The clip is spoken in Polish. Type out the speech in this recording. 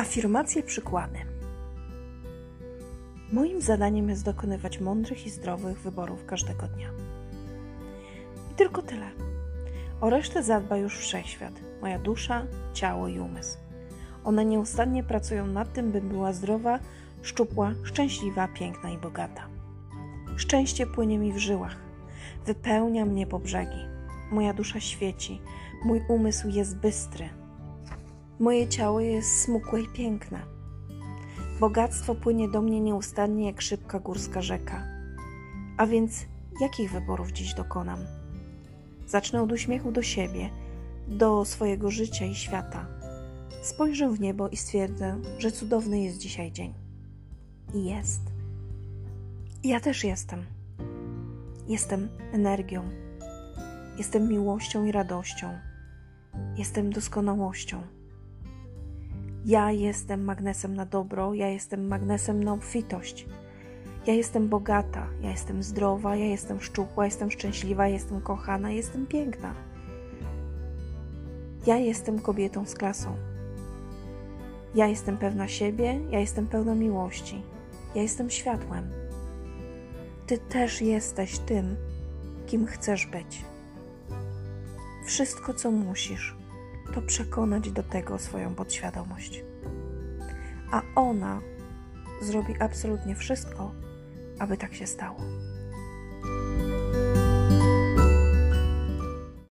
Afirmacje przykłady. Moim zadaniem jest dokonywać mądrych i zdrowych wyborów każdego dnia. I tylko tyle. O resztę zadba już wszechświat, moja dusza, ciało i umysł. One nieustannie pracują nad tym, bym była zdrowa, szczupła, szczęśliwa, piękna i bogata. Szczęście płynie mi w żyłach, wypełnia mnie po brzegi. Moja dusza świeci, mój umysł jest bystry. Moje ciało jest smukłe i piękne. Bogactwo płynie do mnie nieustannie jak szybka górska rzeka. A więc jakich wyborów dziś dokonam? Zacznę od uśmiechu do siebie, do swojego życia i świata. Spojrzę w niebo i stwierdzę, że cudowny jest dzisiaj dzień. I jest. Ja też jestem. Jestem energią. Jestem miłością i radością. Jestem doskonałością. Ja jestem magnesem na dobro, ja jestem magnesem na obfitość. Ja jestem bogata, ja jestem zdrowa, ja jestem szczupła, jestem szczęśliwa, jestem kochana, jestem piękna. Ja jestem kobietą z klasą. Ja jestem pewna siebie, ja jestem pełna miłości. Ja jestem światłem. Ty też jesteś tym, kim chcesz być. Wszystko, co musisz, to przekonać do tego swoją podświadomość. A ona zrobi absolutnie wszystko, aby tak się stało.